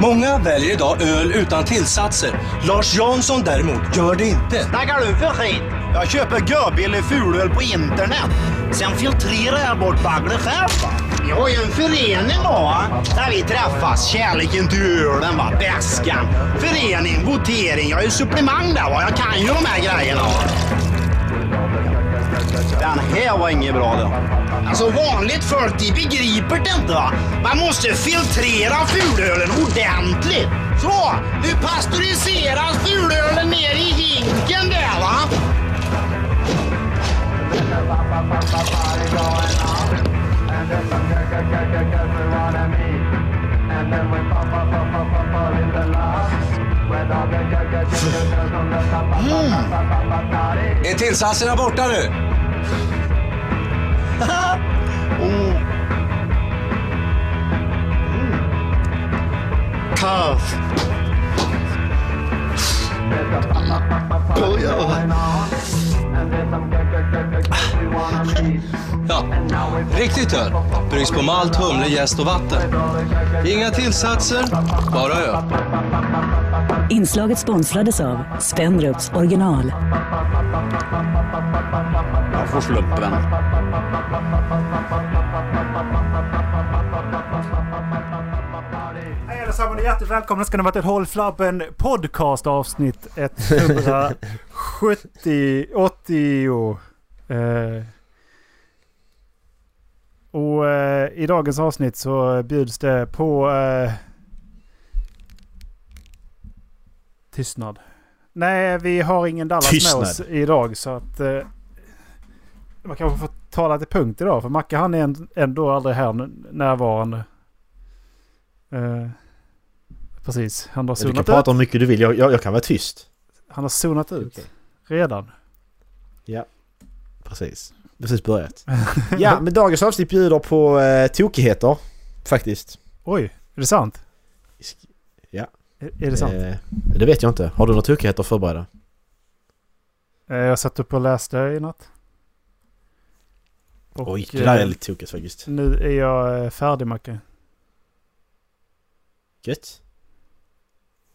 Många väljer idag öl utan tillsatser. Lars Jansson däremot gör det inte. Snackar du för skit? Jag köper görbillig fulöl på internet. Sen filtrerar jag bort baglet själv. va. Vi har ju en förening då, där vi träffas. Kärleken till ölen, va? bäskan. Förening, votering. Jag är ju där. Va? Jag kan ju de här grejerna. Va? Den här var inget bra då. Alltså vanligt folk de begriper det inte va. Man måste filtrera fulölen ordentligt. Så, nu pasteuriseras fulölen ner i hinken där va. Är tillsatserna borta nu? Curve. Oh yeah. Ja, riktigt öl. Bryggs på malt, humle, jäst och vatten. Inga tillsatser, bara öl. Inslaget sponsrades av Spendrups original. Jag får den. Hej allesammans och hjärtligt välkomna ska ni vara till Håll Flabben podcast avsnitt 170, 80. Eh, och eh, i dagens avsnitt så bjuds det på eh, tystnad. Nej, vi har ingen Dallas Tystnad. med oss idag så att eh, man kanske får tala till punkt idag för Macke han är ändå aldrig här närvarande. Eh, precis, han har Du kan zonat prata ut. om mycket du vill. Jag, jag, jag kan vara tyst. Han har zonat ut Okej. Redan. Ja, precis. Precis börjat. ja, men dagens avsnitt bjuder på eh, tokigheter. Faktiskt. Oj, är det sant? Ja. Är, är det sant? Eh, det vet jag inte. Har du några tokigheter förberedda? Eh, jag satt upp och läste i natt. Och, Oj, det där är eh, lite tokigt faktiskt. Nu är jag eh, färdig Macke. Gött.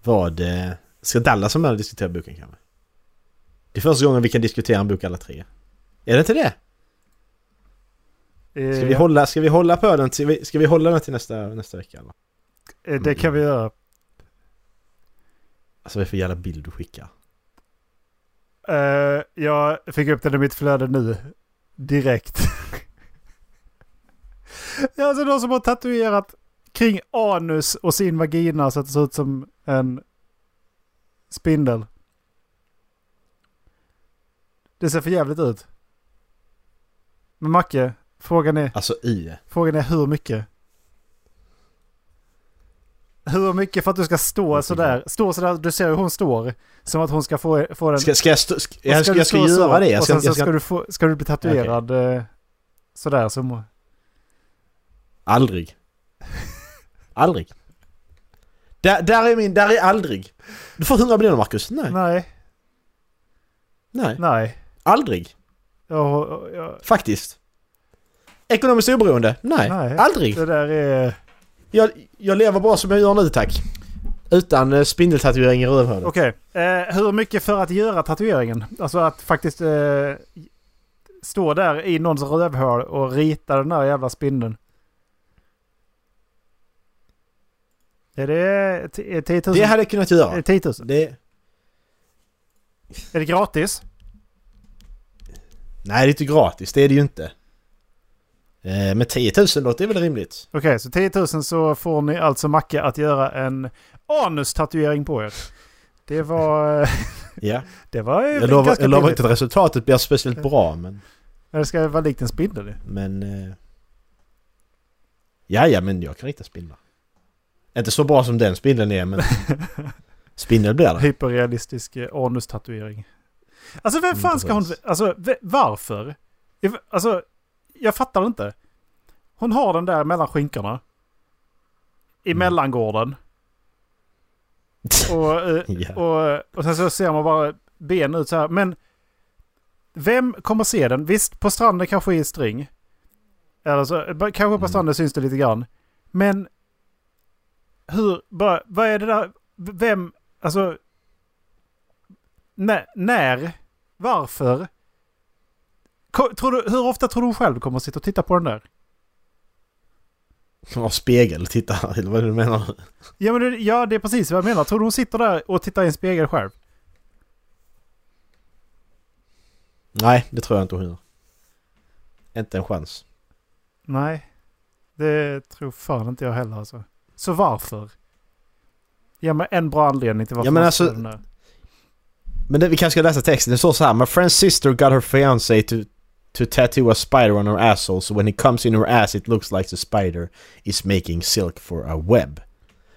Vad... Ska Dallas vara med och diskutera boken kanske? Det är första gången vi kan diskutera en bok alla tre. Är det inte det? Eh, Ska vi hålla, ska vi hålla på den till, ska vi hålla den till nästa, nästa vecka eller? eh, Det kan vi göra. Alltså vad är för jävla bild du skickar? Eh, jag fick upp den i mitt flöde nu. Direkt. det är alltså någon som har tatuerat kring anus och sin vagina så att det ser ut som en spindel. Det ser för jävligt ut. Men Macke, frågan är, Alltså i... frågan är hur mycket? Hur mycket för att du ska stå sådär? Stå sådär, du ser hur hon står. Som att hon ska få, få den... Ska, ska jag, stå, ska, Och jag, ska, jag ska stå så, göra det? Jag och ska, sen så ska, du, få, ska du bli tatuerad eh, sådär som... Aldrig. Aldrig. Där, där är min, där är aldrig. Du får 100 miljoner Marcus. Nej. Nej, Nej. nej. Aldrig. Jag, jag, Faktiskt. Ekonomiskt oberoende? Nej. Nej. Aldrig. det där är... Jag, jag lever bra som jag gör nu tack. Utan eh, spindeltatuering i rövhålet. Okej. Eh, hur mycket för att göra tatueringen? Alltså att faktiskt eh, stå där i någons rövhål och rita den där jävla spindeln. Är det t- är 10 000? Det hade jag kunnat Är göra. det 10 000? Det, Är det gratis? Nej, det är inte gratis. Det är det ju inte. Eh, Men 10 000 låter väl rimligt? Okej, så 10 000 så får ni alltså Macke att göra en anus-tatuering på er. Det var... eh, Ja. Det var Jag lovar, jag lovar inte att resultatet blir speciellt bra men... Det ska vara likt en spindel. Men... Eh, ja, ja, men jag kan rita spindlar. Inte så bra som den spindeln är men... Spindel blir det. Hyperrealistisk anus-tatuering. Alltså vem fan ska hon... Alltså varför? Alltså, jag fattar inte. Hon har den där mellan skinkorna. I Mm. mellangården. Och, eh, Ja. och, och sen så ser man bara ben ut så här. Men vem kommer se den? Visst, på stranden kanske i string. Eller så, kanske på Mm. stranden syns det lite grann. Men hur, bara, vad är det där, vem, alltså, när, när varför, Ko- tror du, hur ofta tror du själv kommer att sitta och titta på den där? Ja, spegel, titta, eller vad är det du menar? Ja, men det, ja, det är precis vad jag menar. Tror du hon sitter där och tittar i en spegel själv? Nej, det tror jag inte hon gör. Inte en chans. Nej, det tror fan inte jag heller alltså. Så varför? Ge mig en bra anledning till varför Ja, men man alltså- den där. Men det, vi kanske ska läsa texten. Det står så här. My friend's sister got her fiancé to, to tattoo a spider on her asshole so when he comes in her ass it looks like the spider is making silk for a web.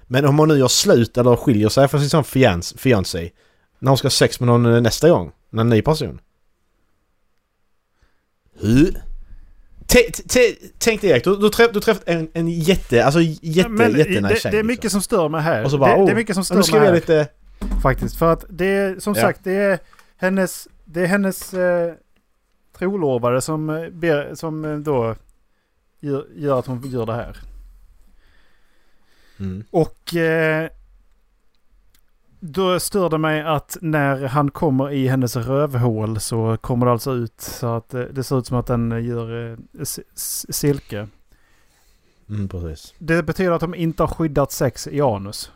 Men om hon nu gör slut eller skiljer sig från sin sån fians, fiancé när hon ska ha sex med någon eh, nästa gång, med en ny person. Hur? Tänk dig Erik, du, du, träff, du träffat en, en jätte, alltså jätte, Men jättenice det, tjej. det är mycket liksom. som stör mig här. Och så bara, det, det oh, är mycket som stör mig här. lite... Faktiskt. För att det är som Ja. sagt det är hennes, det är hennes eh, trolovade som, eh, ber, som eh, då gör, gör att hon gör det här. Mm. Och eh, då stör det mig att när han kommer i hennes rövhål så kommer det alltså ut så att eh, det ser ut som att den gör eh, silke. Mm, precis. Det betyder att de inte har skyddat sex i anus.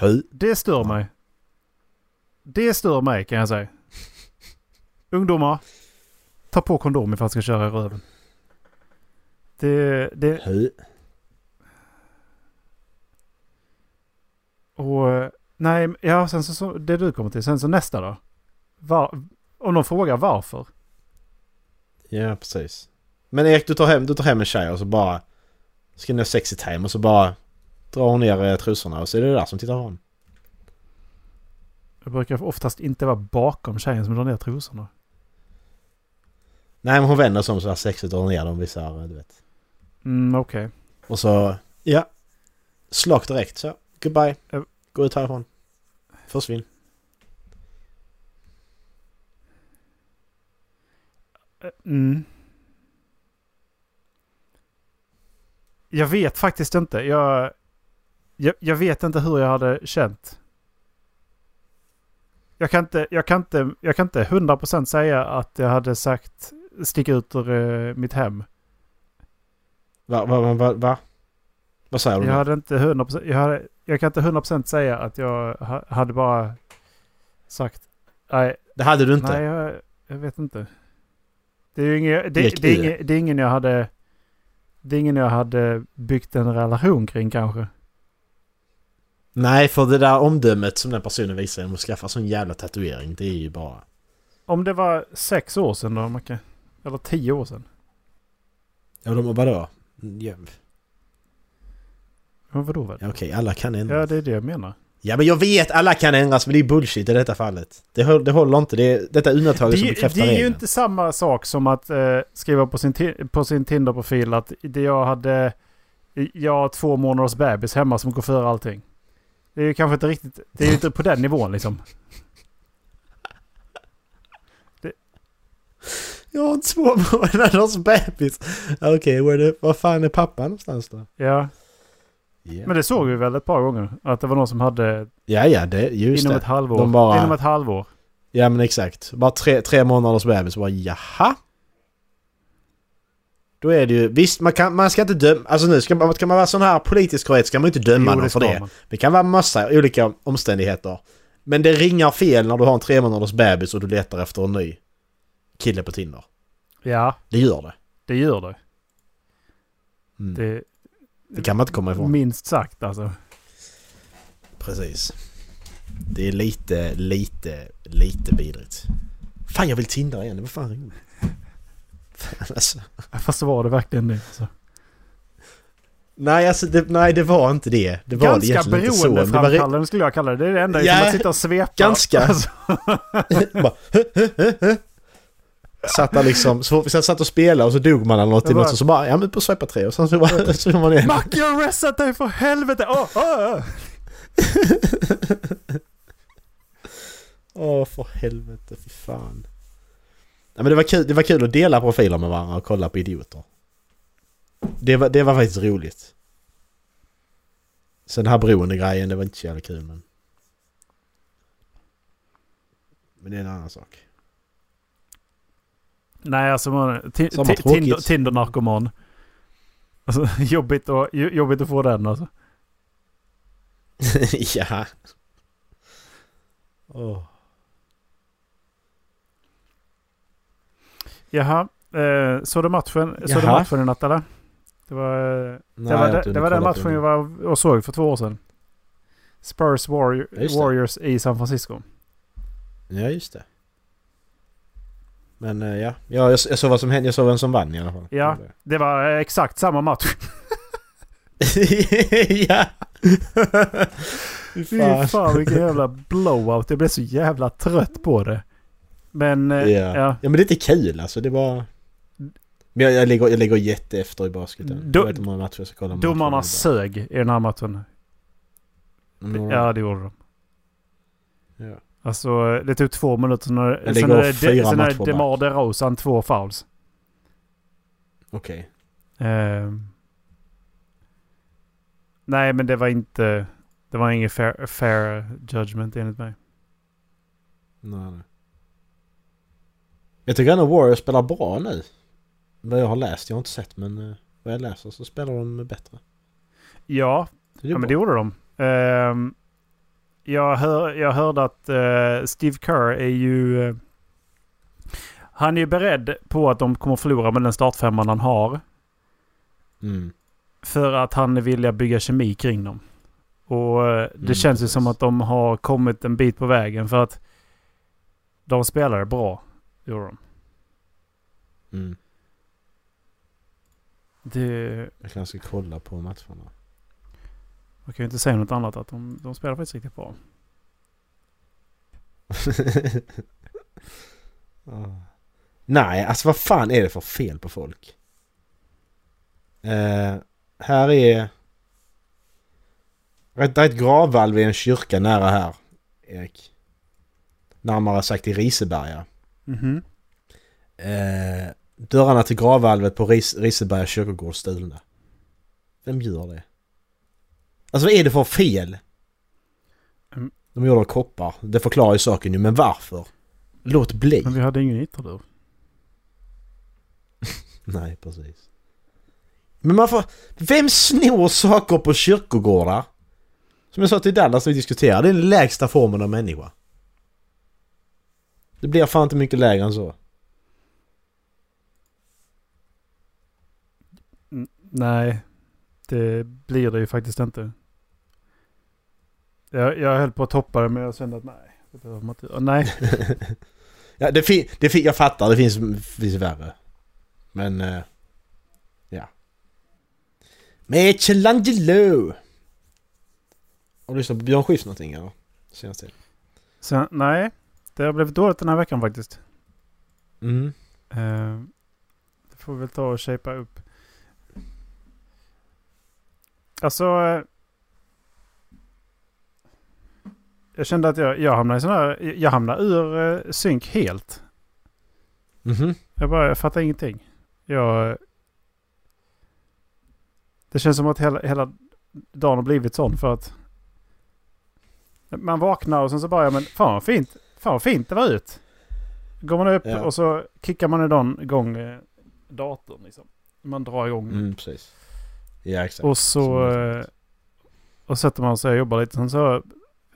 Hur? Det stör mig. Det stör mig kan jag säga. Ungdomar, ta på kondom ifall ni ska köra i röven. Det, det, Hur? och nej, ja sen så, så det du kommer till. Sen så nästa då. Var, om de frågar varför. Ja, precis. Men Erik, du tar hem, du tar hem en tjej och så bara... Ska ni ha sex time och så bara... Drar hon ner eh, trosorna och så är det det där som tittar på honom. Jag brukar oftast inte vara bakom tjejen som drar ner trosorna. Nej men hon vänder sig om så här sexigt och drar ner dem vissa här, du vet. Mm, okej. Och så... Ja. Slag direkt så. Goodbye. Gå ut härifrån. Försvinn. Eh, Mm. Jag vet faktiskt inte. Jag, jag, jag vet inte hur jag hade känt. Jag kan inte, jag kan inte, jag kan inte 100% säga att jag hade sagt stick ut ur eh, mitt hem. Va? Va? Va? va, va? Vad säger du Jag nu? hade inte 100%, jag, hade, jag kan inte 100% säga att jag ha, hade bara sagt nej, Det hade du inte? nej jag, jag vet inte. Det är ju ingen, det, det, är det är ingen jag hade det är ingen jag hade byggt en relation kring kanske. Nej, för det där omdömet som den personen visar genom att skaffa sån jävla tatuering, det är ju bara... Om det var sex år sedan då, Macke? Eller tio år sedan? Ja, de vadå? Ja, Men vadå väl? ja, okej, alla kan ändras. Ja, det är det jag menar. Ja men jag vet, alla kan ändras men det är bullshit i detta fallet. Det, det håller inte. Det är, detta undantaget som Det, bekräftar det är ju regeln. inte samma sak som att eh, skriva på sin, på sin Tinder-profil att det jag hade... Jag har två månaders bebis hemma som går före allting. Det är ju kanske inte riktigt... Det är ju inte på den nivån liksom. Jag har två månaders bebis. Okej, okay, vad fan är pappa någonstans då? Ja, Ja, men det såg vi väl ett par gånger. Att det var någon som hade ja, ja det, just inom det. ett halvår. De bara- Inom ett halvår. Ja men exakt. Bara tre, tre månaders bebis. Bara jaha? Då är det ju... Visst, man, kan, man ska inte döma... Alltså nu ska man, ska man vara sån här politisk korrekt ska man inte döma Jo, någon för det. man. Det kan vara massa olika omständigheter. Men det ringar fel när du har en tre månaders bebis och du letar efter en ny kille på Tinder. Ja, Det gör det. det gör det. Mm. Det, det kan man inte komma ifrån. minst sagt alltså. Precis. Det är lite, lite, lite vidrigt. Fan jag vill Tindra igen, vad fan ringde? Alltså. Fast så var det verkligen det. Alltså. Nej alltså det, nej det var inte det. Det var Ganska. Det var re- beroendeframkallande skulle jag kalla det. Det är det enda. Ja, som att sitta och svepa. ganska. Alltså, Satt där liksom, så fort vi satt och spelade och så dog man eller något i något och så bara ja men på swipa tre och sen så bara så man igen. Har resat dig för helvete! Åh, åh, åh. Åh för helvete, fy fan. Ja, men det, var kul, det var kul att dela profiler med varandra och kolla på idioter. Det var, det var faktiskt roligt. Så den här beroende-grejen, det var inte så jävla kul men... Men det är en annan sak. Nej, alltså man, ti- tråkigt. Tinder- Tinder-narkoman. Alltså, jobbigt, jo- jobbigt att få den alltså. ja. Åh. Jaha, eh, såg du matchen, såg du Jaha. matchen i natt eller? Det var, eh, Nej, det var, det, det var den matchen vi var och såg för två år sedan. Spurs Warrior. Warriors i San Francisco. Ja, just det. Men eh, ja, ja jag, jag såg vad som hände. Jag såg vem som vann i alla fall. Ja. Det var eh, exakt samma match. ja. Fy fan. fan vilken jävla blowout. Jag blev så jävla trött på det. Men eh, Ja. ja. ja men det är inte kul alltså. Det var... Men jag, jag, ligger, jag ligger jätteefter i basketen. Do- jag vet inte hur många matcher jag ska kolla. Domarna sög i den här matchen. Mm, Ja, det gjorde de. ja. Alltså det tog två minuter. Sen är, det sen är, fyra sen är matcher DeMar DeRozan två fouls. Okej. Ehm. nej, men det var inte... Det var ingen fair, fair judgment enligt mig. Nej, nej. Jag tycker ändå Warriors spelar bra nu. Vad jag har läst. Jag har inte sett men eh, vad jag läser så spelar de bättre. Ja, Det ja men det gjorde de. Ehm, jag, hör, jag hörde att eh, Steve Kerr är ju... eh, han är ju beredd på att de kommer förlora med den startfemman han har. Mm. För att han är villig att bygga kemi kring dem. Och det Mm, känns ju som att de har kommit en bit på vägen för att de spelade bra. Gjorde de. Mm. Det, Jag kanske ska kolla på matcherna. man kan ju inte säga något annat att de, de spelar faktiskt riktigt bra. Ah. Nej, alltså vad fan är det för fel på folk? Eh, här är... Det är ett gravvalv i en kyrka nära här, Erik. Närmare sagt i Riseberga. Mhm. Eh, dörrarna till gravvalvet på Ris Riseberga kyrkogård stulna. Vem gör det? Alltså vad är det för fel? Mm. De gjorde av koppar. Det förklarar ju saken ju, men varför? Låt bli. Men vi hade ingen ytterdörr. Nej, precis. Men man får... Vem snor saker på kyrkogårdar? Som jag sa till Dallas när vi diskuterade, det är den lägsta formen av människa. Det blir fan inte mycket lägre än så. Nej, det blir det ju faktiskt inte. Jag, jag höll på att toppa det men jag kände att nej. Det behöver man inte. Nej, Ja, det fin- det fin- jag fattar, det finns, finns värre. Men... eh, ja. Michelangelo! Har du lyssnat på Björn Skifs någonting eller? Senaste tiden? Sen, nej. Det har blivit dåligt den här veckan faktiskt. Mm. Eh, det får vi väl ta och shapea upp. Alltså... eh, jag kände att jag, jag hamnade i sån här... Jag hamnade ur uh, synk helt. Mhm. Jag bara, jag fattar ingenting. Jag... Det känns som att hela, hela dagen har blivit sån för att... Man vaknar och sen så bara, ja, men fan vad fint. Fan vad fint det var ut. Går man upp Ja. och så kickar man igång, igång eh, datorn liksom. Man drar igång. Mm, precis. Ja, exakt. Och så... eh, Och sätter man sig och jobbar lite. Sen så...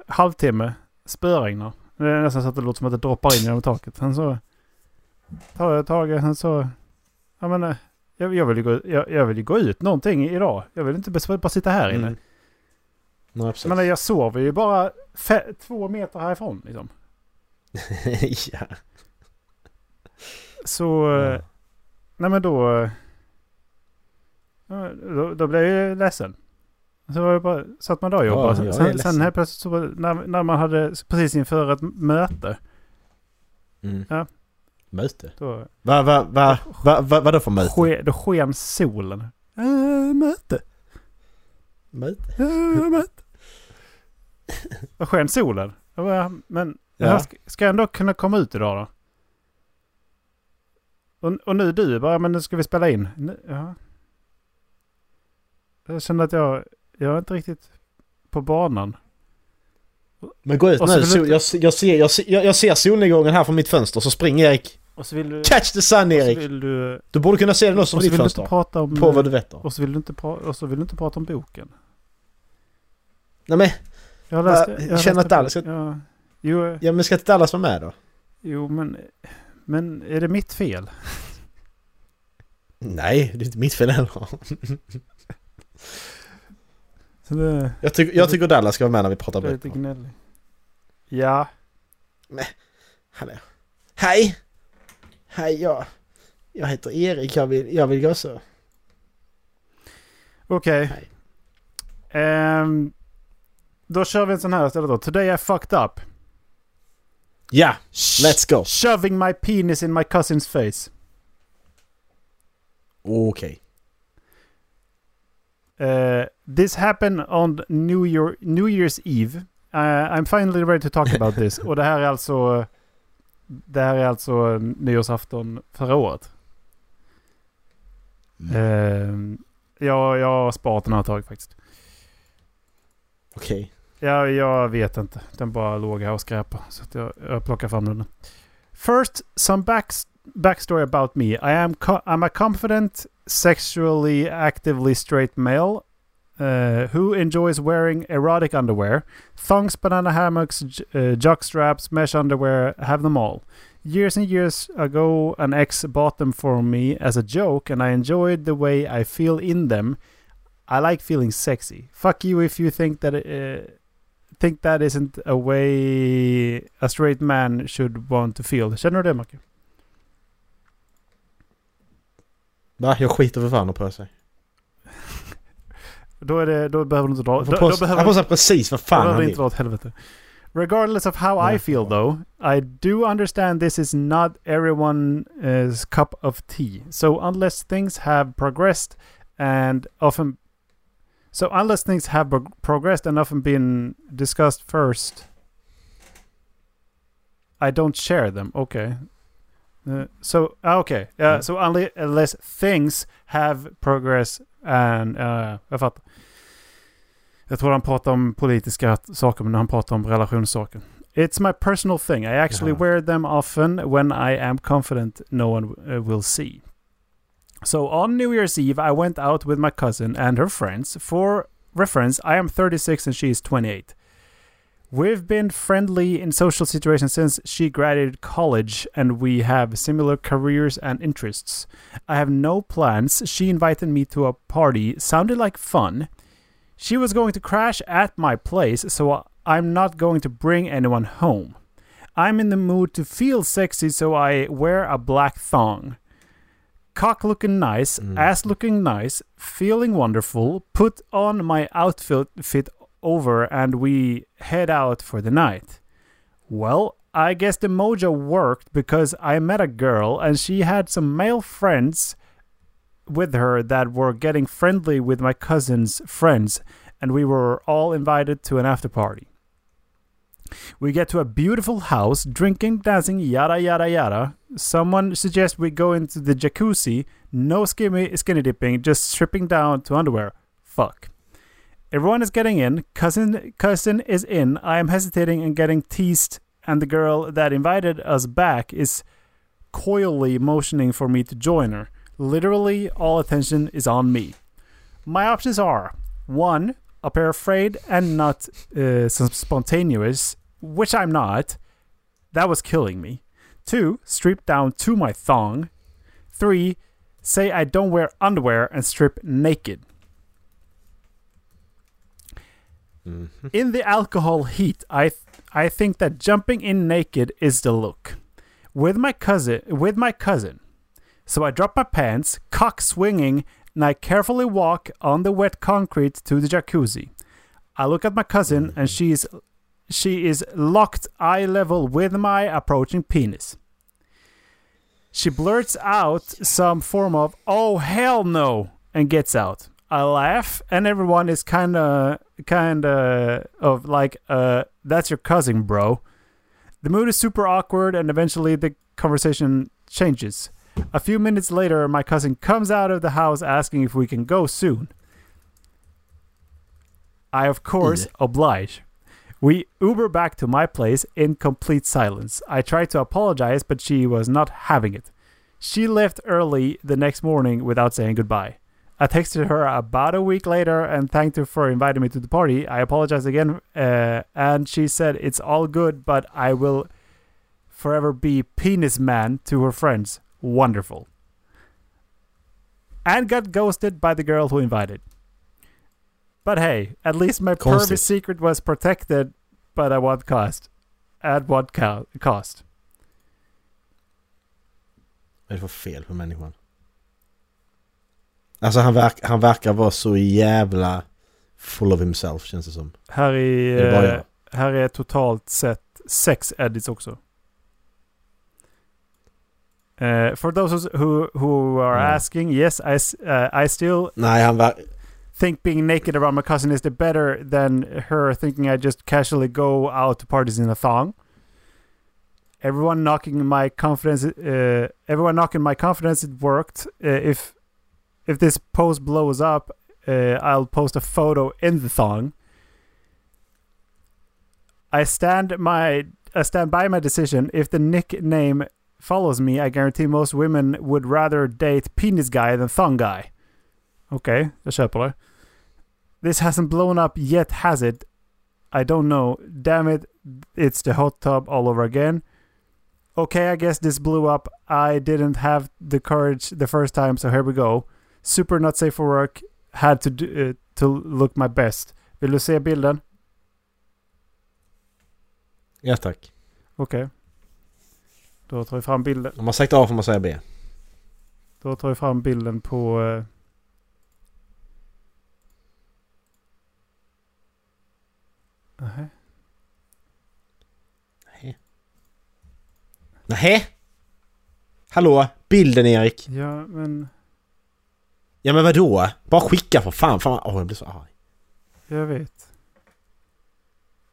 Halvtimme. Spöregnar. Det är nästan så att det låter som att det droppar in genom taket. Sen så... Tar jag tag i, sen så... Jag menar... Jag, jag, vill ju gå, jag, jag vill ju gå ut någonting idag. Jag vill inte bara, sitta här inne. Mm. Nej, precis. Jag sover ju bara två meter härifrån liksom. ja. Så... eh, Ja. Nej men då... eh, ja, Då, då blev jag ju ledsen. Så var jag bara, satt man där och Ja, jobbade. är sen, sen helt plötsligt så när, när man hade precis inför ett möte. Mm. Ja. Möte? Då, Va, va, va, va, va, vadå för möte? ske, då sken solen. Äh, möte. Möte? Äh, möte. Då sken solen. Jag bara, men Ja. jag ska, ska jag ändå kunna komma ut idag då? Och, och nu du bara, men nu ska vi spela in. Nu, ja. Jag kände att jag, jag är inte riktigt på banan. Men gå ut nu. du jag, jag, ser, jag, ser, jag, jag ser solnedgången här från mitt fönster. Så spring Erik. Och så vill du... Catch the sun Erik! du... Du borde kunna se den också från ditt fönster. prata om... På vad du vet då. Och så vill du inte, pra- och så vill du inte prata om boken. Nej men, Jag har läst, Äh, jag har känner att Dallas ska- Ja. Jo, ja men ska inte Dallas vara med då? jo, men... Men är det mitt fel? Nej, det är inte mitt fel heller. Så det, Jag, tycker jag tycker Dallas ska vara med när vi pratar det är lite gnällig. Ja. Hallå. Hej! Hej, jag, jag heter Erik. Jag vill, jag vill gå så. Okej. Nej. Ehm, då kör vi en sån här istället då. Today I fucked up. Ja, let's go. Shoving my penis in my cousin's face. Okej. Uh, this happened on New, Year, New Year's Eve. Uh, I'm finally ready to talk about this. Och det här är alltså... Det här är alltså nyårsafton förra året. Uh, jag, jag har sparat den här ett tag faktiskt. Okej. Ja, jag vet inte. Den bara låg här och skräpade. Så att jag, jag plockar fram den. First, some back, backstory about me. I am co- I'm a confident, sexually actively straight male uh, who enjoys wearing erotic underwear. Thongs, banana hammocks, uh, jock straps, mesh underwear, have them all. Years and years ago, an ex bought them for me as a joke, and I enjoyed the way I feel in them. I like feeling sexy. Fuck you if you think that uh, think that isn't a way a straight man should want to feel. Känner du det Macke? Va? Jag skiter för fan på sig. Då, är det, då behöver du inte dra... Han får då på sig, behöver, han får sig precis vad fan han vill. inte dra åt helvete. Regardless of how I Nej, feel though, I do understand this is not everyone's uh, cup of tea. So unless things have progressed and often... So unless things have prog- progressed and often been discussed first, I don't share them. Okay. Uh, so ah, okay, yeah. Mm. So unle- unless things have progressed and uh, jag fattar. Jag tror han pratar om politiska saker, men han pratar om relationssaker. It's my personal thing. I actually Jaha. wear them often when I am confident no one uh, will see. So on New Year's Eve, I went out with my cousin and her friends. For reference, I am 36 and she is 28. We've been friendly in social situations since she graduated college, and we have similar careers and interests. I have no plans. She invited me to a party, sounded like fun. She was going to crash at my place, so I'm not going to bring anyone home. I'm in the mood to feel sexy, so I wear a black thong. Cock looking nice, Mm. ass looking nice, feeling wonderful, put on my outfit fit over, and we head out for the night. Well, I guess the mojo worked because I met a girl and she had some male friends with her that were getting friendly with my cousin's friends, and we were all invited to an after party. We get to a beautiful house, drinking, dancing, yada yada yada. Someone suggests we go into the jacuzzi. No skinny, skinny dipping, just stripping down to underwear. Fuck. Everyone is getting in. Cousin cousin is in. I am hesitating and getting teased, and the girl that invited us back is coyly motioning for me to join her. Literally, all attention is on me. My options are one, appear afraid and not uh, spontaneous, which I'm not. That was killing me. Two, strip down to my thong. Three, say I don't wear underwear and strip naked. Mhm. In the alcohol heat, I th- I think that jumping in naked is the look. With my cousin, with my cousin. So I drop my pants, cock swinging, and I carefully walk on the wet concrete to the jacuzzi. I look at my cousin, and she's she is locked eye level with my approaching penis. She blurts out some form of "Oh hell no!" and gets out. I laugh, and everyone is kind of kind of of like, uh, "That's your cousin, bro." The mood is super awkward, and eventually the conversation changes. A few minutes later, my cousin comes out of the house asking if we can go soon. I of course oblige. We Uber back to my place in complete silence. I tried to apologize, but she was not having it. She left early the next morning without saying goodbye. I texted her about a week later and thanked her for inviting me to the party. I apologized again, uh, and she said it's all good, but I will forever be penis man to her friends. Wonderful. And got ghosted by the girl who invited. But hey, at least my pervy Konstigt. secret was protected, but at what cost? At what co- cost? Vad är det för fel på människan? Alltså han, verk, han verkar vara så jävla full of himself känns det som. Här är, Är eh, här är totalt sett sex edits också. Uh, for those who who are Mm. asking, yes, I uh, I still Nej han ver- think being naked around my cousin is the better than her thinking I just casually go out to parties in a thong. Everyone knocking my confidence. Uh, everyone knocking my confidence. It worked. Uh, if if this post blows up, uh, I'll post a photo in the thong. I stand my I stand by my decision. If the nickname follows me, I guarantee most women would rather date penis guy than thong guy. Okej, jag köper det. This hasn't blown up yet, has it? I don't know. Damn it, it's the hot tub all over again. Okay, I guess this blew up. I didn't have the courage the first time, so here we go. Super not safe for work. Had to do, uh, to look my best. Vill du se bilden? Ja tack. Okej. Då tar vi fram bilden. Om man sagt A får man säga B. Då tar vi fram bilden på... eh, nähä. Nähä? Hallå? Bilden Erik? Ja, men Ja men vadå? Bara skicka för fan. fan Åh jag blir så arg. jag vet.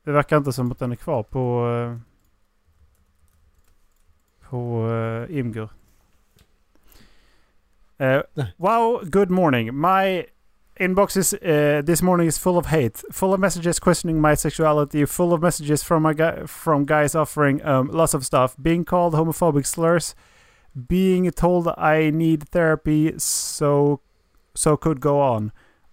Det verkar inte som att den är kvar på... eh, på uh, Imgur. Uh, Nej. wow, good morning. My inbox is uh, this morning is full of hate, full of messages questioning my sexuality, full of messages from my guy from guys offering um, lots of stuff, being called homophobic slurs, being told I need therapy, so so could go on,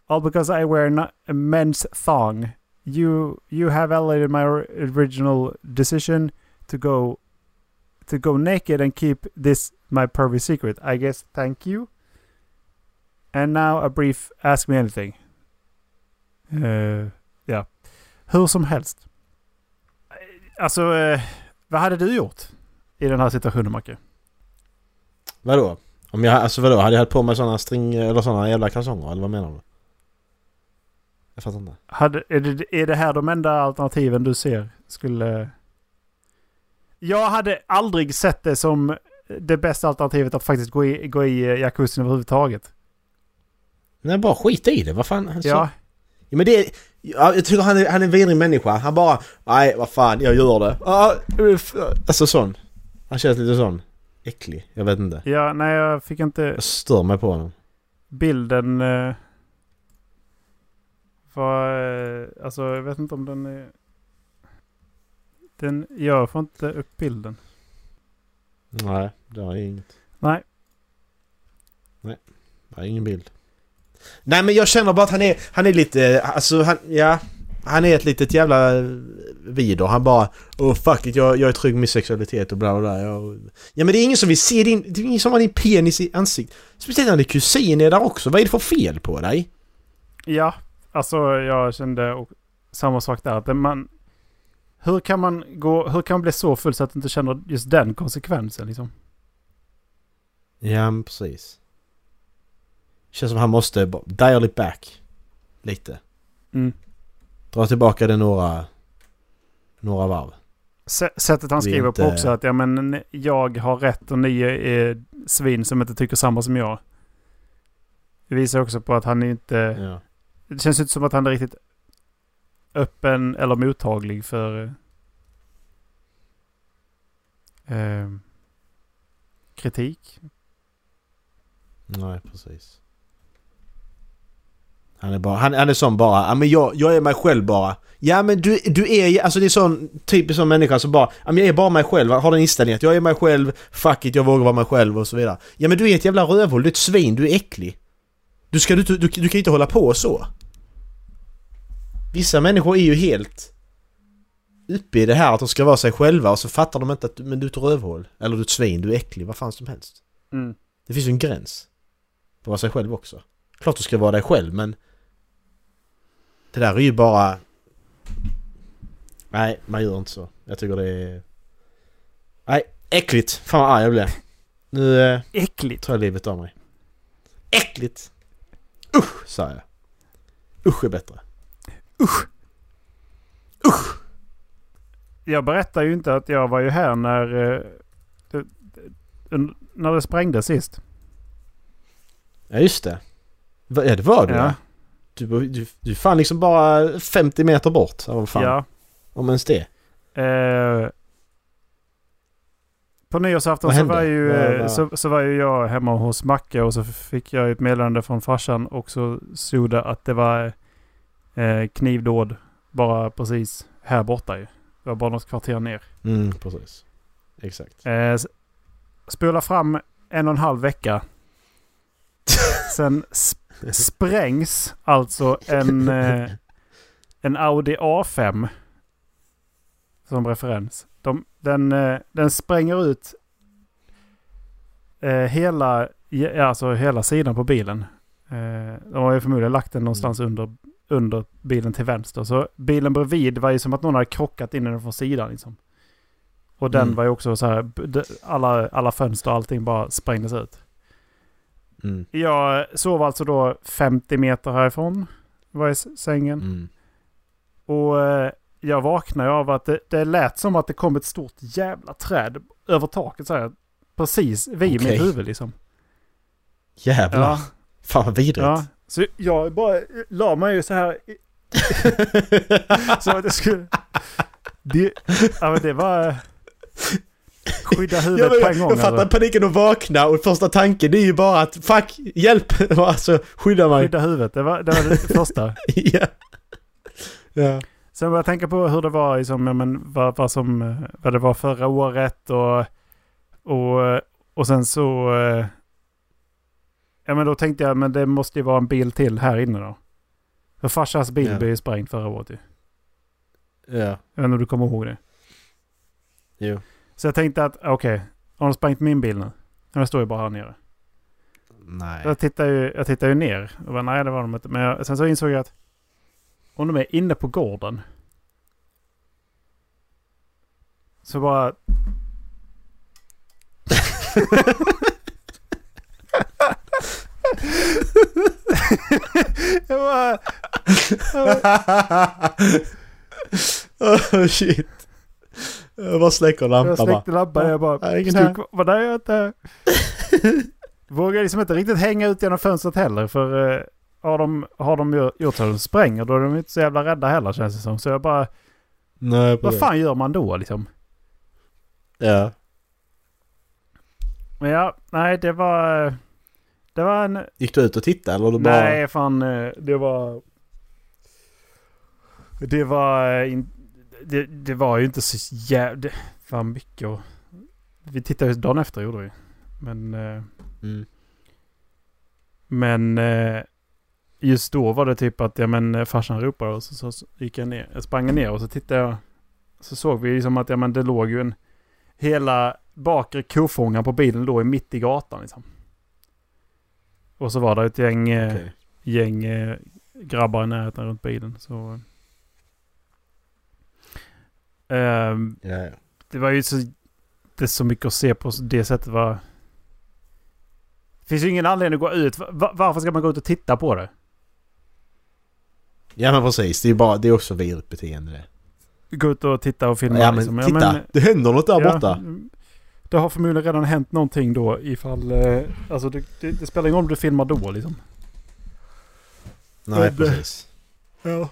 all because I wear not a men's thong. You you have validated my original decision to go to go naked and keep this my pervy secret. I guess thank you. And now a brief ask me anything. Uh, ja. Hur som helst. Alltså, eh, vad hade du gjort i den här situationen Macke? Vadå? Om jag, alltså vadå? Hade jag haft på mig såna string eller såna jävla kalsonger eller vad menar du? Jag fattar inte. Hade, är, det, är det här de enda alternativen du ser skulle... Jag hade aldrig sett det som det bästa alternativet att faktiskt gå i, gå i eh, jacuzzin överhuvudtaget. Nej bara skita i det, vad fan? Alltså, Ja, Ja, men det... Ja, jag tycker han är, han är en vidrig människa. Han bara... Nej, vad fan, jag gör det. Alltså sån. Han känns lite sån. Äcklig. Jag vet inte. ja, nej jag fick inte Jag stör mig på honom. bilden. Eh, var, eh, alltså jag vet inte om den är... Den, jag får inte upp bilden. Nej, det är inget. Nej. Det är ingen bild. Nej men jag känner bara att han är... Han är lite... Alltså han... Ja. Han är ett litet jävla vider. Han bara... Oh fuck it, jag, jag är trygg med sexualitet och bla bla bla. Jag, ja men det är ingen som vill se din... Det är ingen som har din penis i ansiktet. Speciellt när din kusin är där också. Vad är det för fel på dig? Ja, alltså jag kände och, samma sak där. Att man, hur, kan man gå, hur kan man bli så full så att du inte känner just den konsekvensen liksom? Ja precis. Känns som han måste dial it back. Lite. Mm. Dra tillbaka det några... Några varv. Sättet han skriver inte- på också att ja, men, jag har rätt och ni är svin som inte tycker samma som jag. Det visar också på att han inte... Ja. Det känns inte som att han är riktigt öppen eller mottaglig för eh, kritik. Nej precis. Han är bara, han, han är sån bara, ja men jag, jag är mig själv bara. Ja men du, du är, alltså det är sån typisk sån människa som bara, ja men jag är bara mig själv, har den inställningen att jag är mig själv, fuck it, jag vågar vara mig själv och så vidare. Ja men du är ett jävla rövhål, du är ett svin, du är äcklig. Du ska, du, du, du kan ju inte hålla på så. Vissa människor är ju helt uppe i det här att de ska vara sig själva och så fattar de inte att men du är ett rövhål. Eller du är ett svin, du är äcklig, vad fan som helst. Mm. Det finns ju en gräns. På att vara sig själv också. Klart du ska vara dig själv men... Det där är ju bara... Nej, man gör inte så. Jag tycker det är... Nej, äckligt! Fan vad arg jag blev. Nu eh, Äckligt. tar jag livet av mig. Äckligt! Usch, sa jag. Usch är bättre. Jag berättar ju inte att jag var ju här när, eh, det, det, när det sprängdes sist. Ja, just det. Va- Ja, det var du Ja. Du, du, du fan liksom bara 50 meter bort. Vad fan. Ja. Om ens det. Eh, på nyårsafton så var, ju, Vad- eh, så, så var ju jag hemma hos Macke och så fick jag ett meddelande från farsan och så stod det att det var eh, knivdåd bara precis här borta ju. Det var bara något kvarter ner. Mm, precis. Exakt. Eh, spola fram en och en halv vecka. Sen sprängs alltså en, eh, en Audi A5 som referens. De, den, eh, den spränger ut eh, hela, alltså hela sidan på bilen. Eh, de har ju förmodligen lagt den någonstans under, under bilen till vänster. Så bilen bredvid var ju som att någon hade krockat in den från sidan. Liksom. Och den Mm. var ju också så här, alla, alla fönster och allting bara sprängdes ut. Mm. Jag sov alltså då 50 meter härifrån. Var i sängen. Mm. Och eh, jag vaknade av att det, det lät som att det kom ett stort jävla träd över taket så här. Precis vid Okej. mitt huvud liksom. Jävlar. Ja, Fan vad vidrigt. ja. Så jag bara eh, la mig ju så här. Så att det skulle... Det, ja men det var... Skydda huvudet på en gång. jag fattar alltså. paniken att vakna och första tanken det är ju bara att fuck, hjälp! alltså skydda mig. Skydda huvudet. Det var det, var det första. ja. ja. Sen började jag tänka på hur det var, liksom, ja, men, vad, vad, som, eh, vad det var förra året och, och, och sen så... eh, Ja men då tänkte jag, men det måste ju vara en bil till här inne då. För farsans bil Ja. blev ju sprängd förra året ju. Ja. Jag vet inte om du kommer ihåg det. Jo. Så jag tänkte att, okej, har de sprängt min bil nu? Den står ju bara här nere. Nej. Jag tittade ju, jag tittade ju ner och bara, nej det var de inte. Men jag, sen så insåg jag att om de är inne på gården. Så bara... jag bara... oh shit. Jag bara släcker Jag lampan bara. släckte lampan jag bara... Ja, ingen här. Vad är jag inte... Vågar liksom inte riktigt hänga ut genom fönstret heller för... eh, har de, har de gjort så att de spränger då är de inte så jävla rädda heller känns det som. Så jag bara... Nej, Vad fan gör man då liksom? Ja. Men ja, nej det var... Det var en... Gick du ut och tittade eller du bara... Nej fan, eh, det var... Det var... eh, In, det, det var ju inte så jävla... Fan mycket och... Vi tittade ju dagen efter gjorde vi. Men... eh, Mm. Men... eh, Just då var det typ att ja, men, eh, farsan ropade och så, så, gick jag ner. Jag sprang ner och så tittade jag. Så såg vi liksom att ja, men, det låg ju en... Hela bakre kofångaren på bilen låg mitt i gatan liksom. Och så var det ett gäng, Okej. gäng grabbar i närheten runt bilen. Så, Ehm, Ja, ja. det var ju så, det är så mycket att se på det sättet. Var, det finns ju ingen anledning att gå ut. Va- varför ska man gå ut och titta på det? ja men precis. Det är bara... Det är också vidrigt beteende det. Gå ut och titta och filma. Ja men liksom. titta! det händer något där borta. Det har förmodligen redan hänt någonting då ifall... Eh, alltså det, det, det spelar ingen roll om du filmar då liksom. Nej men- precis. Ja.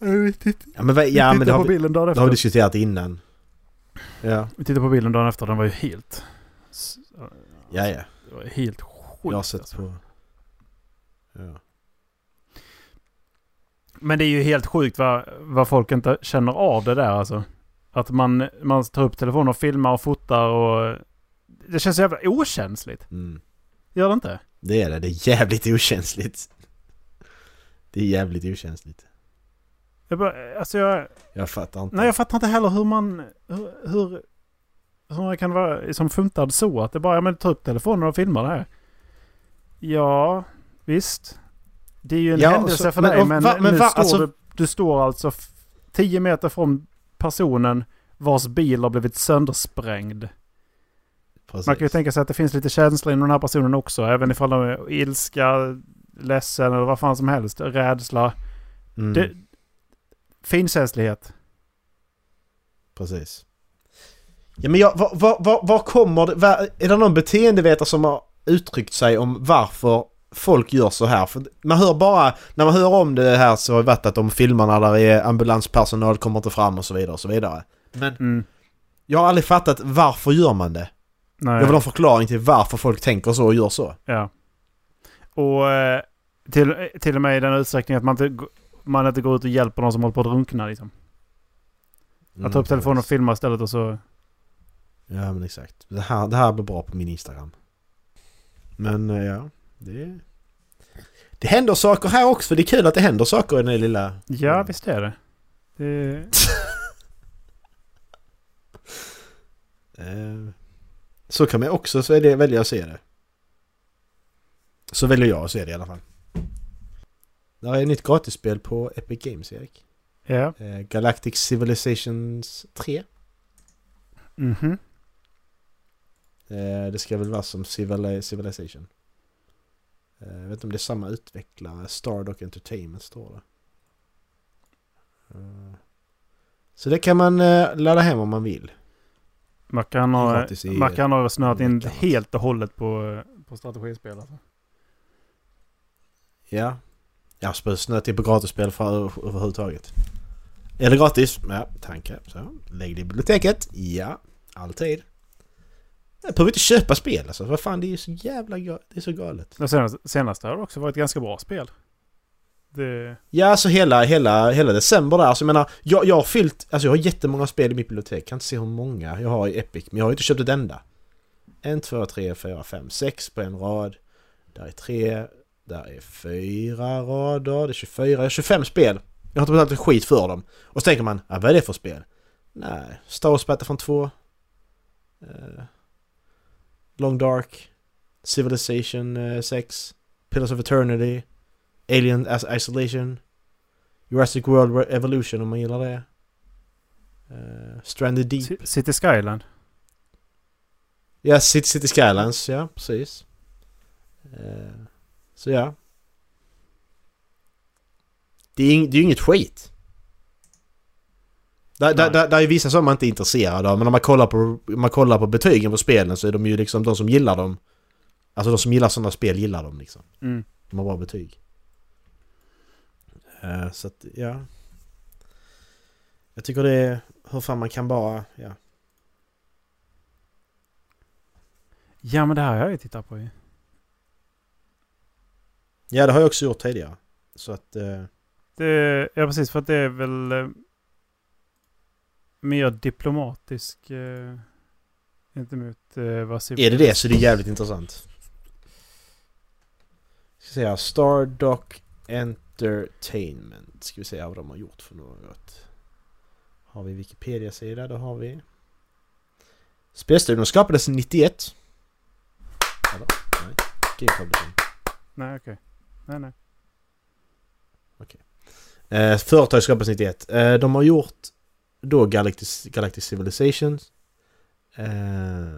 Vi tittar Ja men, ja, men det har, vi, bilden dagen det efter. har vi diskuterat innan. Ja. Vi tittade på bilden dagen efter. Den var ju helt... Ja ja. Det var helt skit Jag har sett alltså. på... Ja. Men det är ju helt sjukt vad, vad folk inte känner av det där alltså. Att man, man tar upp telefonen och filmar och fotar och... Det känns så jävla okänsligt. Mm. Gör det inte? Det är det, det är jävligt okänsligt. Det är jävligt okänsligt. Jag bara, alltså jag... Jag fattar inte. Nej, jag fattar inte heller hur man... Hur, hur, hur man kan vara som funtad så. Att det bara, ja men ta upp telefonen och filma det här. Ja, visst. Det är ju en Ja, händelse så- för men- dig men, va- men nu va- står alltså- du, du står alltså 10 meter från personen vars bil har blivit söndersprängd. Precis. Man kan ju tänka sig att det finns lite känsla inom den här personen också. Även ifall de är ilska, ledsen eller vad fan som helst. Rädsla. mm, Det, finkänslighet. Precis. Ja men jag, vad, vad, vad, vad kommer det... Vad, är det någon beteendevetare som har uttryckt sig om varför folk gör så här? För man hör bara... När man hör om det här så har det varit att de filmar när där är ambulanspersonal kommer inte fram och så vidare och så vidare. Men Mm. jag har aldrig fattat varför gör man det? Nej. Jag vill ha en förklaring till varför folk tänker så och gör så. Ja. Och eh, till, till och med i den utsträckningen att man inte, man inte går ut och hjälper någon som håller på att drunkna. Liksom. Att ta upp telefonen och filma istället och så... Ja men exakt. Det här, det här blir bra på min Instagram. Men eh, ja, det... Det händer saker här också för det är kul att det händer saker i den här lilla... Ja, visst är det. det Eh, Så kan man också så är det, välja att se det. Så väljer jag att se det i alla fall. Det är ett nytt gratisspel på Epic Games Erik. ja. Eh, Galactic Civilizations 3. Mhm. Eh, Det ska väl vara som Civili- Civilization. Eh, Jag vet inte om det är samma utvecklare. Stardock Entertainment står det. Eh, Så det kan man eh, ladda hem om man vill. Man kan ha, Gratis i- man kan ha snöat in helt och hållet på, på strategispel. Alltså. Ja. Har snöat in på gratisspel för överhuvudtaget. Är det gratis? Ja, tanke. Så. Lägg det i biblioteket. Ja, alltid. Jag behöver inte köpa spel alltså. Vad fan, det är ju så jävla det är så galet. Det senaste, senaste har också varit ganska bra spel. Det, Ja, alltså hela, hela, hela december där. Alltså jag menar, jag, jag har fyllt... Alltså jag har jättemånga spel i mitt bibliotek. Kan inte se hur många jag har i Epic. Men jag har inte köpt ett enda. En, två, tre, fyra, fem, sex på en rad. Där är tre. Där är fyra rader. Det är 24. Jag har 25 spel. Jag har inte betalat ett skit för dem. Och så tänker man, ah, vad är det för spel? Nej, Star Wars Battlefront 2. Eh, Long Dark. Civilization eh, 6. Pillars of Eternity. Alien as Isolation. Jurassic World Evolution om man gillar det. Eh, Stranded Deep. City Skyland. Ja, City, City Skylines. Ja, precis. Eh, så ja. Det är, det är ju inget skit. Där, där, där, där är vissa som man inte är intresserad av. Men om man kollar på, man kollar på betygen på spelen så är de ju liksom de som gillar dem. Alltså de som gillar sådana spel gillar dem liksom. Mm. De har bra betyg. Eh, så att, ja. Jag tycker det är... Hur fan man kan bara... Ja. Ja, men det här har jag ju tittat på ju. Ja, det har jag också gjort tidigare. Så att... eh, Det, ja, precis. För att det är väl eh, mer diplomatisk eh, gentemot eh, vad Civil- är det det så är det jävligt intressant. Ska se här. Stardock Entertainment. Ska vi se vad de har gjort för något. Har vi Wikipedia-sida? Det har vi. Spelstudion skapades 91. Eller? Nej. Game Publishing. Nej, okej. Nej, nej. Eh, företag skapades 91. Eh, de har gjort då Galactic, Galactic Civilizations. Eh,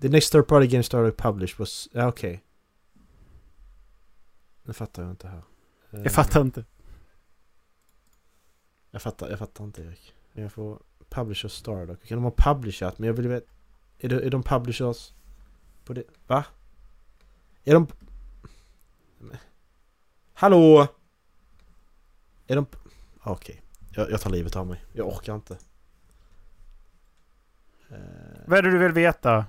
the next third party game started published was... Ja, okej. Nu fattar jag inte här. Eh, Jag fattar inte. Jag fattar, jag fattar inte Erik. Jag får publisher Stardock. Okej, de har publishat men jag vill veta... Är, det, är de publishers på det? Va? Är de... Hallå? Är de... Ah, Okej. Jag, jag tar livet av mig. Jag orkar inte. Eh, Vad är det du vill veta?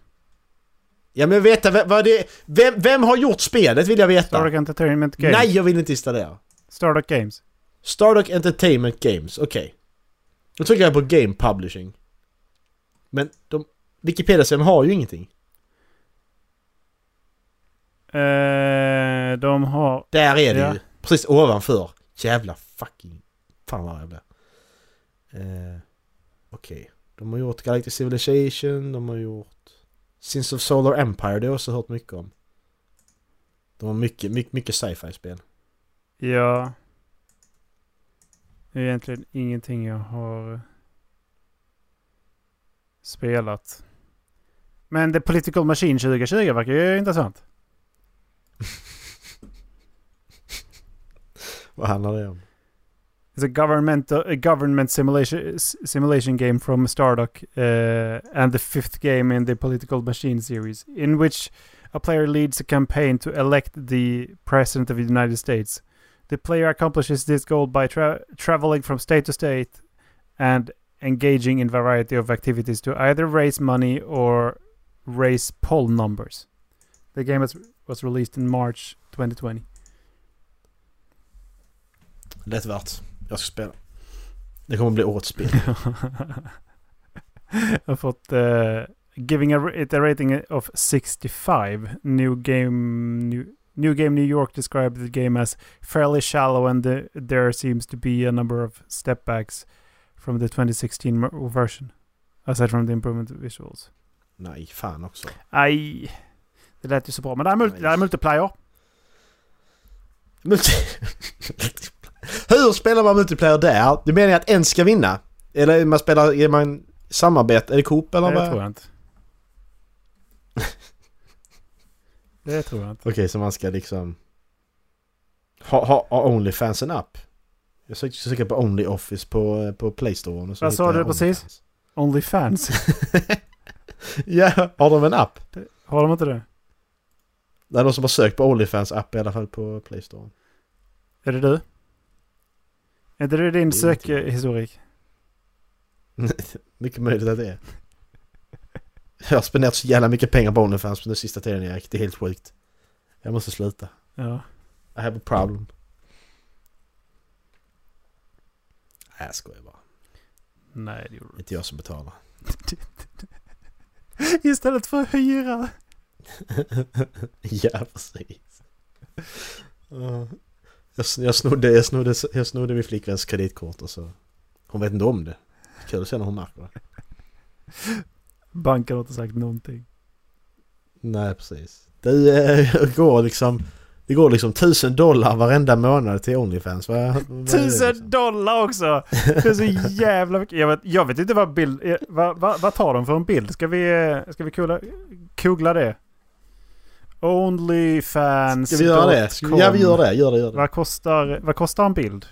Ja men veta vad det vem, vem har gjort spelet vill jag veta. Stark Entertainment Games. Nej jag vill inte installera. Stardock Games. Stardock Entertainment Games, okej. Då trycker jag på Game Publishing. Men de... Wikipedia-sidan har ju ingenting. Eh, de har... Där är det Ja. ju. Precis ovanför. Jävla fucking... Fan vad jag blev. Eh, Okej. De har gjort Galactic Civilization, de har gjort... Sins of Solar Empire, det har jag också hört mycket om. De har mycket, mycket, mycket sci-fi-spel. Ja. Det är egentligen ingenting jag har spelat. Men The Political Machine 2020 verkar ju intressant. Vad handlar det om? It's a government, a government simulation, simulation game from Stardock uh, and the fifth game in the Political Machine series, in which a player leads a campaign to elect the President of the United States. The player accomplishes this goal by tra- traveling from state to state and engaging in variety of activities to either raise money or raise poll numbers. The game was, was released in March 2020. Lätt värt. Jag ska spela. Det kommer bli årets spel. Jag har fått uh, giving a, it a rating of 65. New game New, New Game New York described the game as fairly shallow and the, there seems to be a number of step backs from the 2016 mer- version. Aside from the improvement visuals. Nej, fan också. Aj, det lät ju så bra. Men det är, det är multiplayer. Multi- Hur spelar man multiplayer där? Det menar att en ska vinna? Eller man spelar, är man samarbete? Är det Coop eller Det vad? tror jag inte. det tror jag inte. Okej, så man ska liksom... Ha, ha, ha Onlyfansen app? Jag sökte söka på Only Office på, på Play Store. och så Vad sa du precis? Onlyfans. ja, har de en app? Har de inte det? Det är någon som har sökt på Onlyfans app i alla fall på Play Store. Är det du? Är det din Det inte jag. sökhistorik? mycket möjligt att det är. Jag har spenderat så jävla mycket pengar på Onlyfans på den sista tiden Erik. Det är helt sjukt. Jag måste sluta. Ja. I have a problem. Nej, jag skojar bara. Nej, det gjorde Det är inte jag som betalar. du Istället för att hyra. ja, precis. Ja. Jag, jag, snodde, jag, snodde, jag snodde min flickväns kreditkort och så... Hon vet inte om det. Kul att se när hon märker det. Banken har inte sagt någonting. Nej, precis. Det eh, går liksom... Det går liksom tusen dollar varenda månad till Onlyfans. Det Tusen liksom? dollar också! Det är så jävla mycket. Jag vet, jag vet inte vad bild... eh, Vad, vad, vad tar de för en bild? Ska vi, eh, ska vi kugla, kugla det? Onlyfans. Ska vi göra det? Ja, vi gör det. Gör det, gör det. Vad kostar, vad kostar en bild?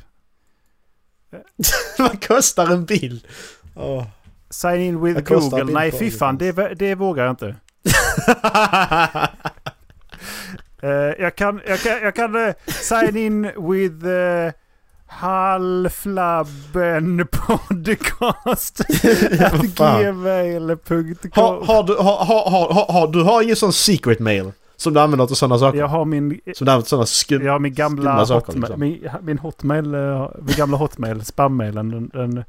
Vad kostar en bild? Åh. Sign in with Vad Google. Nej, fy fan. Det, det vågar jag inte. Eh, jag kan, jag kan, jag kan eh, sign in with uh, halflabben podcast Ja, gmail.com. har, har, du, har, har, har, har, du har ingen sån secret mail som du använder till sådana saker? Jag har min, Som du använder till sådana skum... jag har min gamla saker, hotmail, liksom. min, min hotmail, eh, min gamla hotmail, spammailen. Den, den,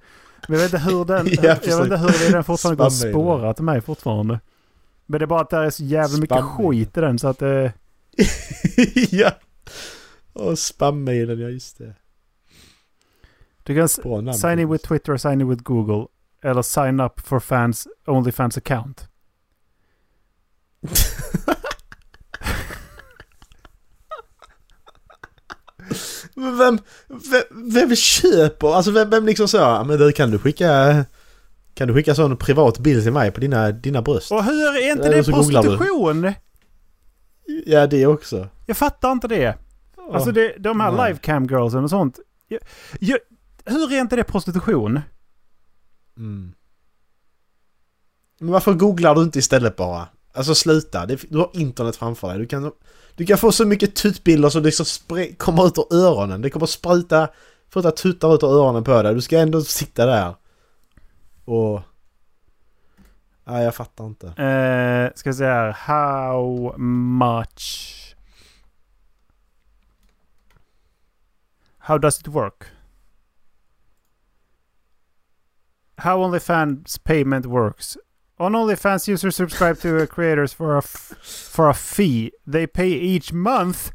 jag vet inte hur den, Ja, jag vet inte hur den fortfarande går att spåra till mig fortfarande. Men det är bara att det är så jävla mycket Spammailen. skit i den så att eh, ja! Och spammailen, ja just det. du kan namn. sign in with Twitter, sign in with Google. Eller sign up for fans, Onlyfans account. Men vem, vem, vem köper? Alltså vem, vem liksom så, "Ja, men du kan du skicka... Kan du skicka sån privat bild till mig på dina, dina bröst? Och hur är inte Eller det prostitution? Ja det också. Jag fattar inte det. Alltså det, de här livecam girlsen och sånt. Jag, jag, hur är inte det prostitution? Mm. Men varför googlar du inte istället bara? Alltså sluta, du har internet framför dig. Du kan, du kan få så mycket tutbilder som liksom kommer ut ur öronen. Det kommer spruta, spruta tuttar ut ur öronen på dig. Du ska ändå sitta där. Och... Nej, jag fattar inte. Eh, ska vi se här. How much... how does it work? How OnlyFans payment works. On OnlyFans, users subscribe to creators for a f- for a fee. They pay each month.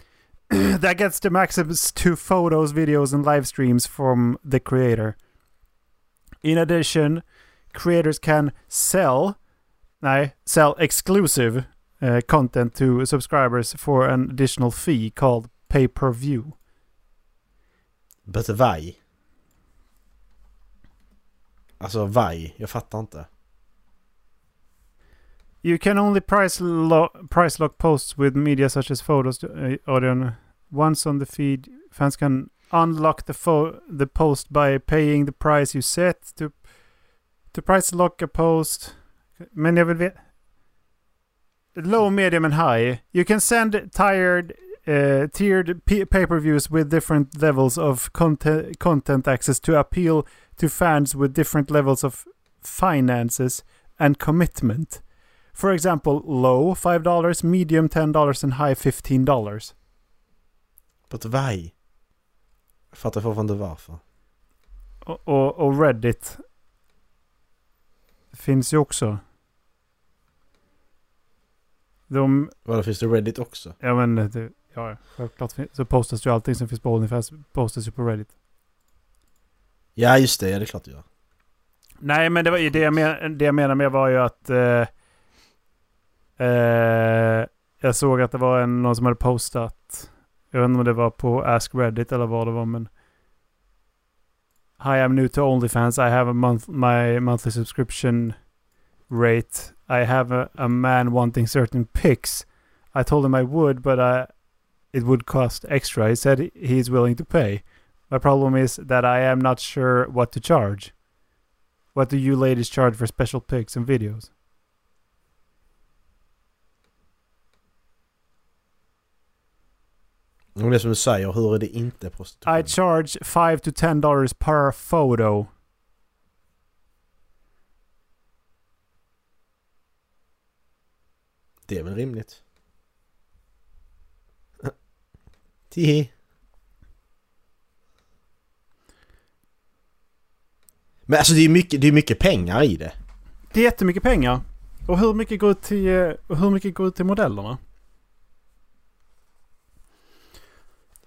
that gets them access to photos, videos, and live streams from the creator. In addition, creators can sell, nej, sell exclusive uh, content to subscribers for an additional fee called pay-per-view. But why? Alltså why? Jag fattar inte. You can only price, lo- price lock posts with media such as photos, uh, audio. Once on the feed, fans can unlock the fo- the post by paying the price you set to to price lock a post. Men jag vill. Low, medium and high. You can send tired uh, tiered p- pay-per-views with different levels of content content access to appeal to fans with different levels of finances and commitment. For example, low $5, medium $10 and high $15. But why? Jag fattar fortfarande varför. Och, och, och Reddit finns ju också. De, Vadå, finns det Reddit också? ja men det, ja, självklart så postas ju allting som finns på OnlyFans postas ju på Reddit. Ja, just det. Ja, det är klart det gör. Nej men det, var, ju det, jag men, det jag menar med var ju att eh, eh, jag såg att det var en, någon som hade postat. Jag vet inte om det var på Ask Reddit eller vad det var men. Hi I'm new to OnlyFans. I have a month my monthly subscription rate. I have a, a man wanting certain pics. I told him I would but I, it would cost extra. He said he's willing to pay. My problem is that I am not sure what to charge. What do you ladies charge for special pics and videos? Och det som du säger, hur är det inte prostitution? I charge 5 to 10 dollars per photo. Det är väl rimligt? Tihi. Men alltså det är mycket, det är mycket pengar i det. Det är jättemycket pengar. Och hur mycket går till, eh, hur mycket går till modellerna?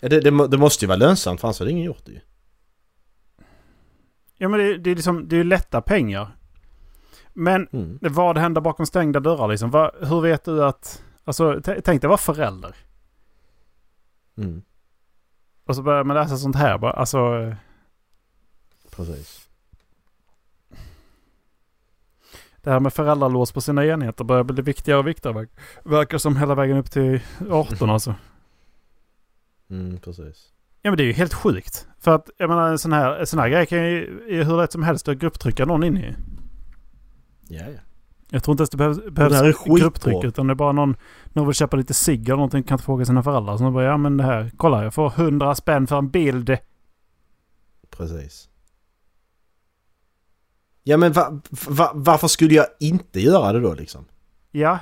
Ja, Det, det, det måste ju vara lönsamt för annars hade ingen gjort det ju. Ja men det, det är liksom, det är lätta pengar. Men Mm. vad händer bakom stängda dörrar liksom? Vad, hur vet du att... Alltså tänk dig vara förälder. Mm. Och så börjar man läsa sånt här bara. Alltså... Precis. Det här med föräldralås på sina enheter börjar bli viktigare och viktigare. verk- Verkar som hela vägen upp till 18 alltså. Mm, precis. Ja men det är ju helt sjukt. För att jag menar en sån här, en sån här grej kan ju hur lätt som helst att grupptrycka någon in i. Ja, ja. Jag tror inte ens det behövs, behövs skitbra. grupptryck utan det är bara någon, någon vill köpa lite cigg eller någonting kan inte fråga sina föräldrar. Så de bara ja men det här, kolla jag får 100 spänn för en bild. Precis. Ja men va, va, varför skulle jag inte göra det då liksom? Ja,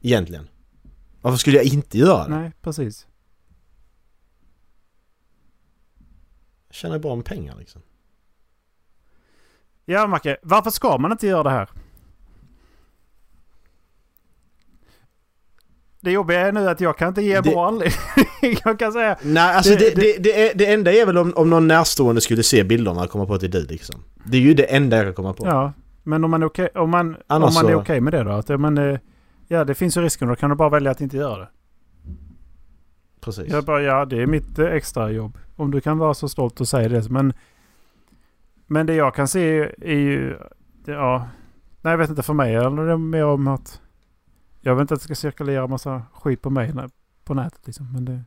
Egentligen. Varför skulle jag inte göra det? nej precis. Jag tjänar bra med pengar liksom. Ja Macke, varför ska man inte göra det här? Det jobbiga är nu att jag kan inte ge Det- bra anledning. jag kan säga... Nej alltså Det- det, det, det, är, det enda är väl om, om någon närstående skulle se bilderna och komma på att det är du liksom. Det är ju det enda jag kan komma på. Ja, men om man är okej, om man, om man är okej med det då? Att, men, eh, ja, det finns ju risken. Då kan du bara välja att inte göra det. Precis. Jag bara, ja, det är mitt eh, extra jobb. Om du kan vara så stolt och säga det. Men, men det jag kan se är ju... Ja, nej, jag vet inte. För mig handlar det mer om att... Jag vill inte att det ska cirkulera massa skit på mig på nätet liksom. Men det...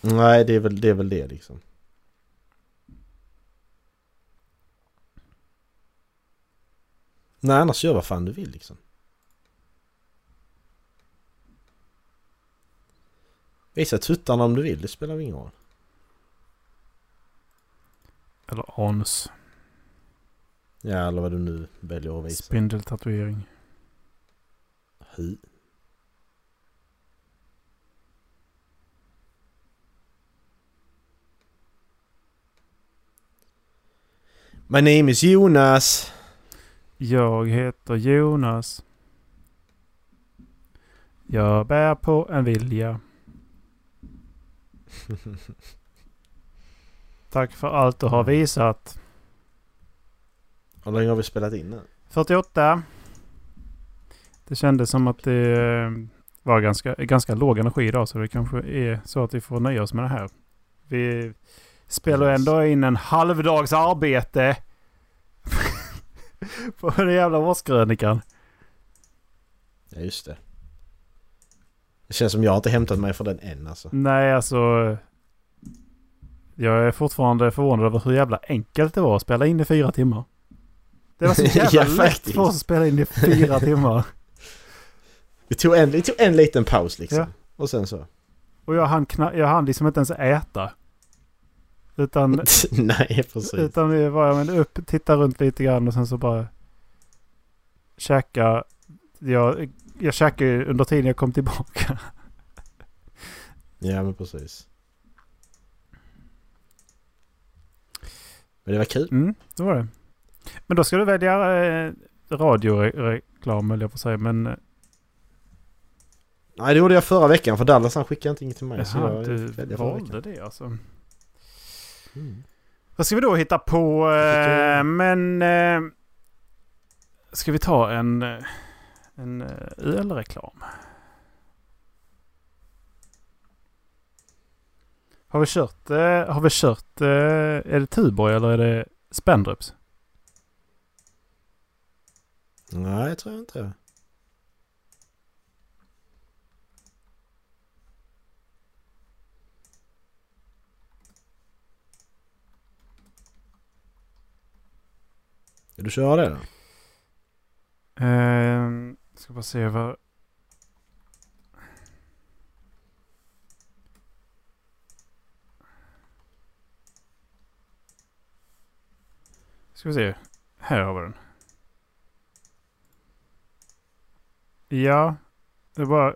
Nej det är, väl, det är väl det liksom. Nej annars gör vad fan du vill liksom. Visa tuttarna om du vill, det spelar ingen roll. Eller anus. Ja, eller vad du nu väljer att visa. Spindeltatuering. Hy. My name is Jonas. Jag heter Jonas. Jag bär på en vilja. Tack för allt du har visat. Hur länge har vi spelat in nu? 48. Det kändes som att det eh, var ganska, ganska låg energi idag så det kanske är så att vi får nöja oss med det här. Vi spelar ändå in en halvdags arbete på den jävla årskrönikan. Ja, just det. Det känns som jag inte hämtat mig för den än alltså. Nej, alltså. Jag är fortfarande förvånad över hur jävla enkelt det var att spela in i fyra timmar. Det var så jävla Ja, lätt för oss att spela in i fyra timmar. Vi tog en, vi tog en liten paus liksom. Ja. Och sen så. Och jag hann, kna- jag hann liksom inte ens äta. Utan, Nej, precis. utan det var jag men upp, titta runt lite grann och sen så bara käka. Jag, jag käkade ju under tiden jag kom tillbaka. Ja, men precis. Men det var kul. Mm, det var det. Men då ska du välja eh, radioreklam eller jag får säga. Men eh, Nej, det gjorde jag förra veckan för Dallas han skickade inte till mig. så jaha, jag du valde det alltså. Mm. Vad ska vi då hitta på? Eh, men eh, ska vi ta en, eh, en eh, ölreklam? Har vi kört, eh, har vi kört eh, är det Tuborg eller är det Spendrups? Nej, jag tror inte. Vill du köra det då? Eh, ska bara se vad... Ska vi se. Här har vi den. Ja. Det bara...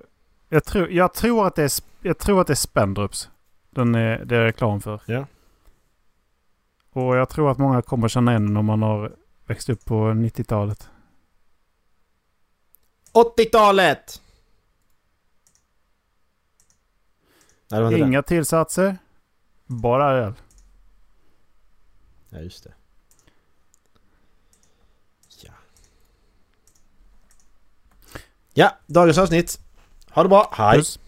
Jag tror, jag tror att det är, jag tror att det är Spendrups. Den är, det är reklam för. Ja. Och jag tror att många kommer känna igen den om man har växt upp på 90-talet. 80-talet! Nej, det var inte Inga tillsatser. Bara öl. Ja, just det. Ja. Ja, dagens avsnitt. Ha det bra. Hej! Puss.